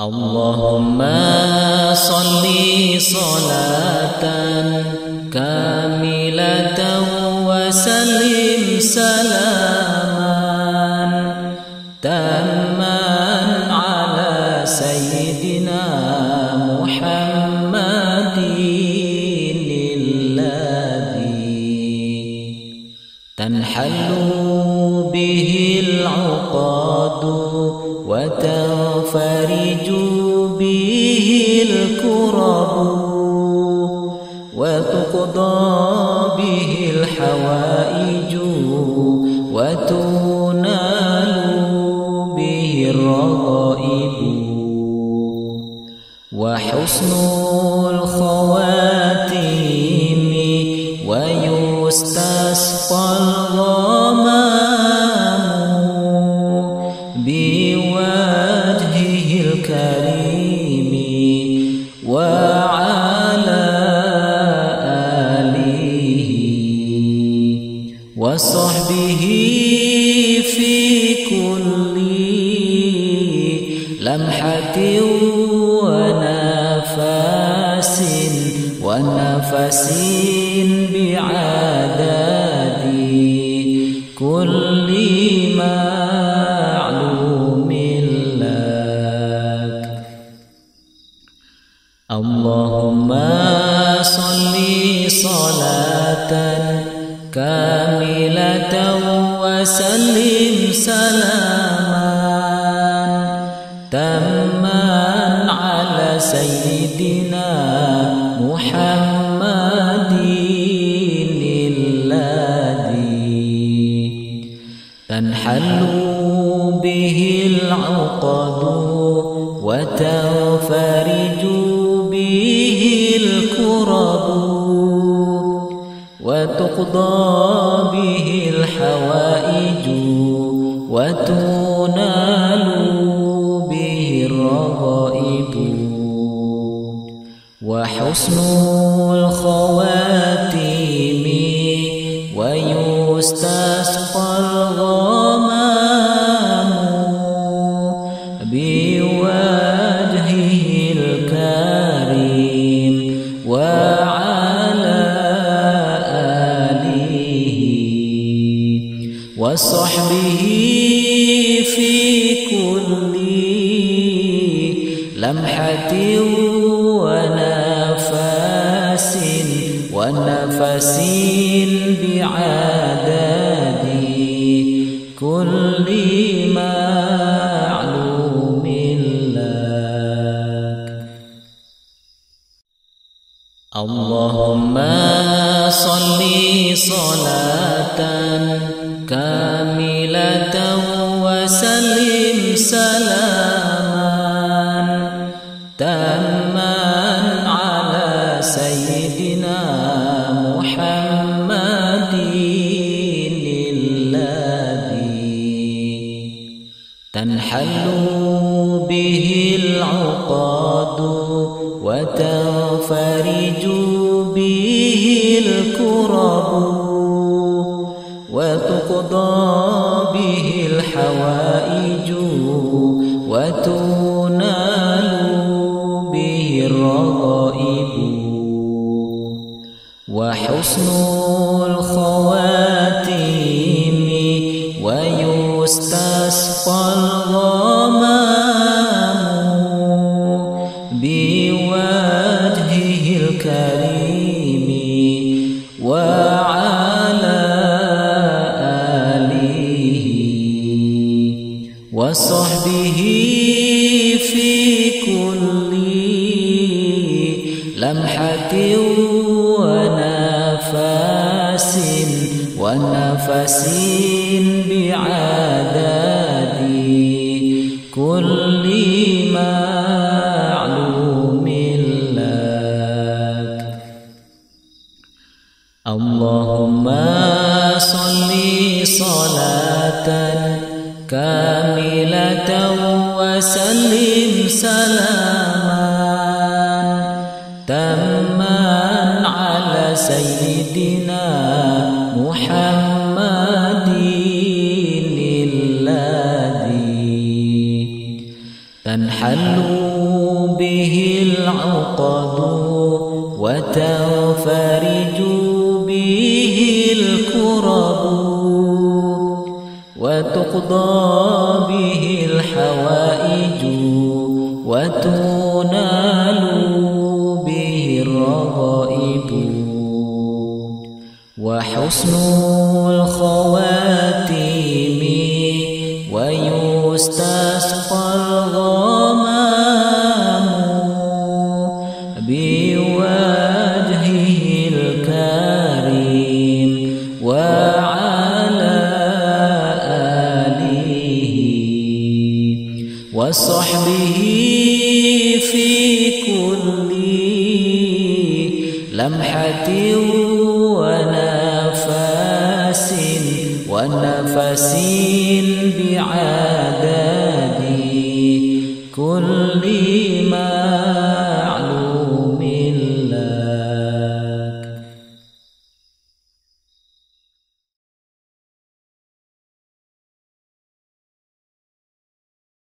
اللهم صل صلاة كاملة وسلم سلاما تاما تنحل به العقاد وتنفرج به الكرب وتقضى به الحوائج وتنال به الرغائب وحسن الخواتيم ويستسقى كل لمحة ونفس ونفس بعدد كل معلوم لك. اللهم صل صلاة كاملة وسلم سلاما تما على سيدنا محمد الذي تنحل به العقد وتنفرج به الكرب وتقضى به الحوائج وتنال به الرغائب وحسن الخواتيم ويستسقى الغمام وصحبه في كل لمحة ونفس ونفس بعدد كل معلوم لك. اللهم صل صلاة كاملة وسلم سلاما تاما على سيدنا محمد الذي تنحل به العقاد وتنفرج وحسن الخواتيم ويستسقى الغمام بوجهه الكريم وعلى آله وصحبه في كل لمحة ونفس ونفس بعدد كل معلوم لك. اللهم صل صلاة كاملة وسلم سلاما سيدنا محمد الذي تنحل به العقد وتنفرج به الكرب وتقضى به الحوائج وتنال وحسن الخواتيم ويستسقى الغمام بوجهه الكريم وعلى آله وصحبه في كل لمحة ونفس ونفس بعدد كل ما